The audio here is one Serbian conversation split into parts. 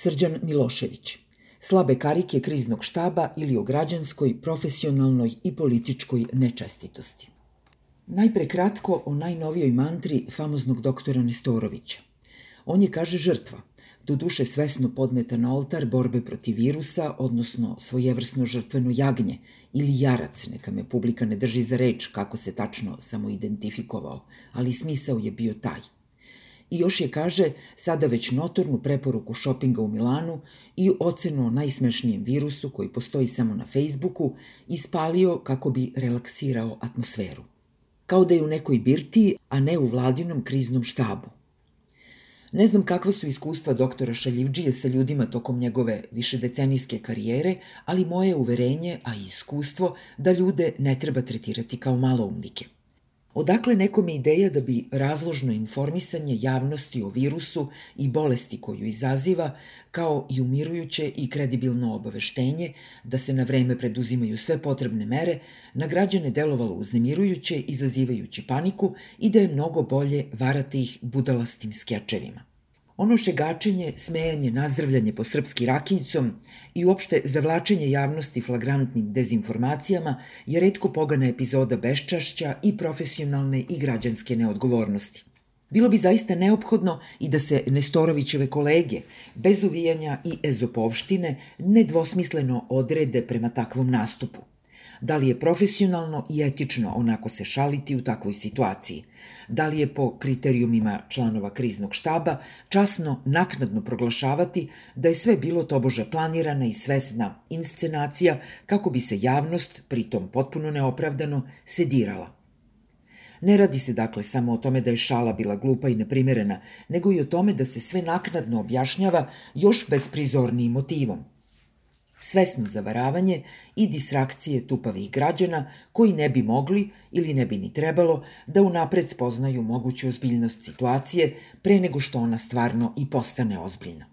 Srđan Milošević. Slabe karike kriznog štaba ili o građanskoj, profesionalnoj i političkoj nečestitosti. Najpre kratko o najnovijoj mantri famoznog doktora Nestorovića. On je, kaže, žrtva, do duše svesno podneta na oltar borbe protiv virusa, odnosno svojevrsno žrtveno jagnje ili jarac, neka me publika ne drži za reč kako se tačno samo identifikovao, ali smisao je bio taj. I još je kaže sada već notornu preporuku šopinga u Milanu i ocenu o najsmešnijem virusu koji postoji samo na Facebooku ispalio kako bi relaksirao atmosferu. Kao da je u nekoj birtiji, a ne u vladinom kriznom štabu. Ne znam kakva su iskustva doktora Šaljivđije sa ljudima tokom njegove višedecenijske karijere, ali moje uverenje, a i iskustvo, da ljude ne treba tretirati kao maloumnike. Odakle nekome ideja da bi razložno informisanje javnosti o virusu i bolesti koju izaziva, kao i umirujuće i kredibilno obaveštenje da se na vreme preduzimaju sve potrebne mere, na građane delovalo uznemirujuće, izazivajući paniku i da je mnogo bolje varati ih budalastim skečevima. Ono šegačenje, smejanje, nazdravljanje po srpski rakijicom i uopšte zavlačenje javnosti flagrantnim dezinformacijama je redko pogana epizoda beščašća i profesionalne i građanske neodgovornosti. Bilo bi zaista neophodno i da se Nestorovićeve kolege, bez uvijanja i ezopovštine, nedvosmisleno odrede prema takvom nastupu – Da li je profesionalno i etično onako se šaliti u takvoj situaciji? Da li je po kriterijumima članova kriznog štaba časno naknadno proglašavati da je sve bilo tobože planirana i svesna inscenacija kako bi se javnost, pritom potpuno neopravdano, sedirala? Ne radi se dakle samo o tome da je šala bila glupa i neprimerena, nego i o tome da se sve naknadno objašnjava još bezprizornijim motivom – svesno zavaravanje i distrakcije tupavih građana koji ne bi mogli ili ne bi ni trebalo da unapred spoznaju moguću ozbiljnost situacije pre nego što ona stvarno i postane ozbiljna.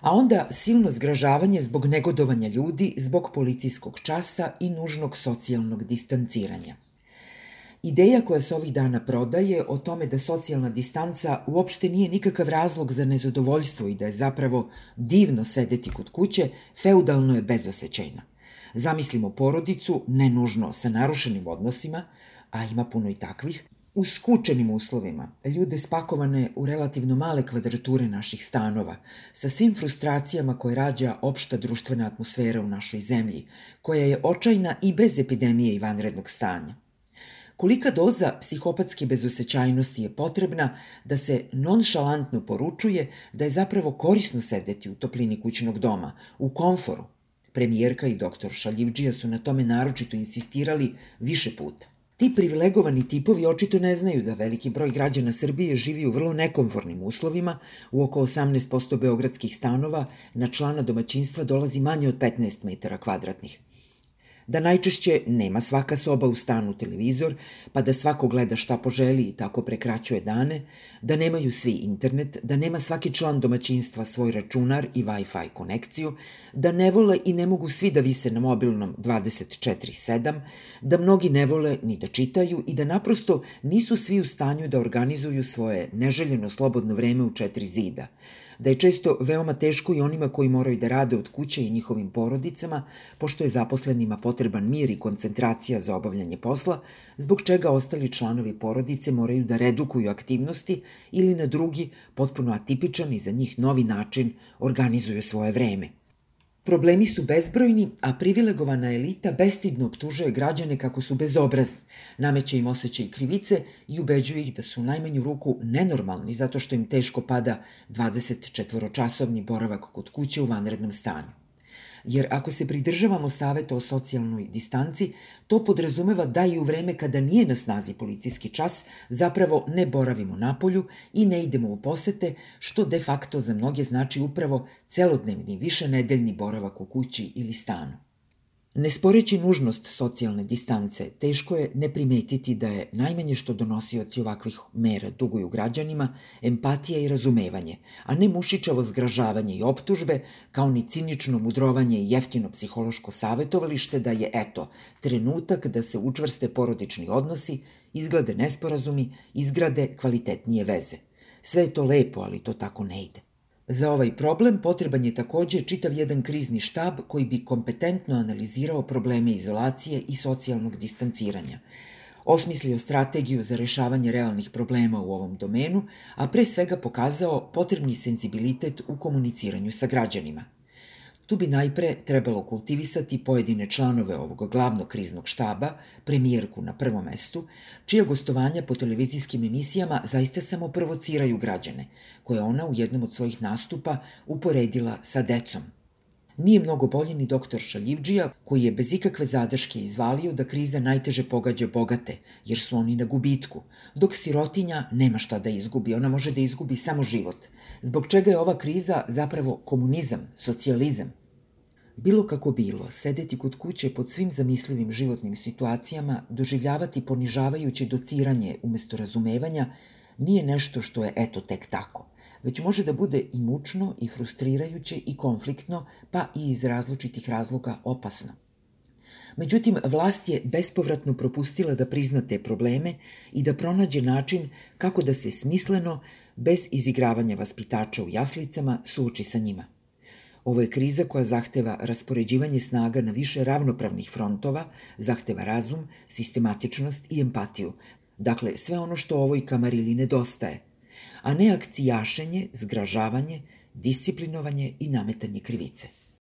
A onda silno zgražavanje zbog negodovanja ljudi, zbog policijskog časa i nužnog socijalnog distanciranja – Ideja koja se ovih dana prodaje o tome da socijalna distanca uopšte nije nikakav razlog za nezadovoljstvo i da je zapravo divno sedeti kod kuće, feudalno je bezosećajna. Zamislimo porodicu, ne nužno sa narušenim odnosima, a ima puno i takvih, u skučenim uslovima, ljude spakovane u relativno male kvadrature naših stanova, sa svim frustracijama koje rađa opšta društvena atmosfera u našoj zemlji, koja je očajna i bez epidemije i vanrednog stanja. Kolika doza psihopatske bezosećajnosti je potrebna da se nonšalantno poručuje da je zapravo korisno sedeti u toplini kućnog doma, u komforu. Premijerka i doktor Šaljivđija su na tome naročito insistirali više puta. Ti privilegovani tipovi očito ne znaju da veliki broj građana Srbije živi u vrlo nekomfornim uslovima, u oko 18% beogradskih stanova na člana domaćinstva dolazi manje od 15 metara kvadratnih da najčešće nema svaka soba u stanu televizor, pa da svako gleda šta poželi i tako prekraćuje dane, da nemaju svi internet, da nema svaki član domaćinstva svoj računar i Wi-Fi konekciju, da ne vole i ne mogu svi da vise na mobilnom 24-7, da mnogi ne vole ni da čitaju i da naprosto nisu svi u stanju da organizuju svoje neželjeno slobodno vreme u četiri zida – da je često veoma teško i onima koji moraju da rade od kuće i njihovim porodicama, pošto je zaposlenima potreban mir i koncentracija za obavljanje posla, zbog čega ostali članovi porodice moraju da redukuju aktivnosti ili na drugi, potpuno atipičan i za njih novi način organizuju svoje vreme – Problemi su bezbrojni, a privilegovana elita bestidno optužuje građane kako su bezobrazni, nameće im osjećaj krivice i ubeđuje ih da su u najmanju ruku nenormalni zato što im teško pada 24-časovni boravak kod kuće u vanrednom stanju jer ako se pridržavamo saveta o socijalnoj distanci, to podrazumeva da i u vreme kada nije na snazi policijski čas zapravo ne boravimo na polju i ne idemo u posete, što de facto za mnoge znači upravo celodnevni više nedeljni boravak u kući ili stanu. Ne sporeći nužnost socijalne distance, teško je ne primetiti da je najmanje što donosioci ovakvih mera duguju građanima empatija i razumevanje, a ne mušičavo zgražavanje i optužbe, kao ni cinično mudrovanje i jeftino psihološko savetovalište da je, eto, trenutak da se učvrste porodični odnosi, izglede nesporazumi, izgrade kvalitetnije veze. Sve je to lepo, ali to tako ne ide. Za ovaj problem potreban je takođe čitav jedan krizni štab koji bi kompetentno analizirao probleme izolacije i socijalnog distanciranja, osmislio strategiju za rešavanje realnih problema u ovom domenu, a pre svega pokazao potrebni senzibilitet u komuniciranju sa građanima – Tu bi najpre trebalo kultivisati pojedine članove ovog glavnog kriznog štaba, premijerku na prvom mestu, čija gostovanja po televizijskim emisijama zaista samo provociraju građane, koje ona u jednom od svojih nastupa uporedila sa decom. Nije mnogo bolji ni doktor Šaljivđija, koji je bez ikakve zadrške izvalio da kriza najteže pogađa bogate, jer su oni na gubitku, dok sirotinja nema šta da izgubi, ona može da izgubi samo život. Zbog čega je ova kriza zapravo komunizam, socijalizam, Bilo kako bilo, sedeti kod kuće pod svim zamislivim životnim situacijama, doživljavati ponižavajuće dociranje umesto razumevanja, nije nešto što je eto tek tako, već može da bude i mučno i frustrirajuće i konfliktno, pa i iz različitih razloga opasno. Međutim, vlast je bespovratno propustila da prizna te probleme i da pronađe način kako da se smisleno, bez izigravanja vaspitača u jaslicama, suoči sa njima – Ovo je kriza koja zahteva raspoređivanje snaga na više ravnopravnih frontova, zahteva razum, sistematičnost i empatiju. Dakle, sve ono što ovoj kamarili nedostaje, a ne akcijašenje, zgražavanje, disciplinovanje i nametanje krivice.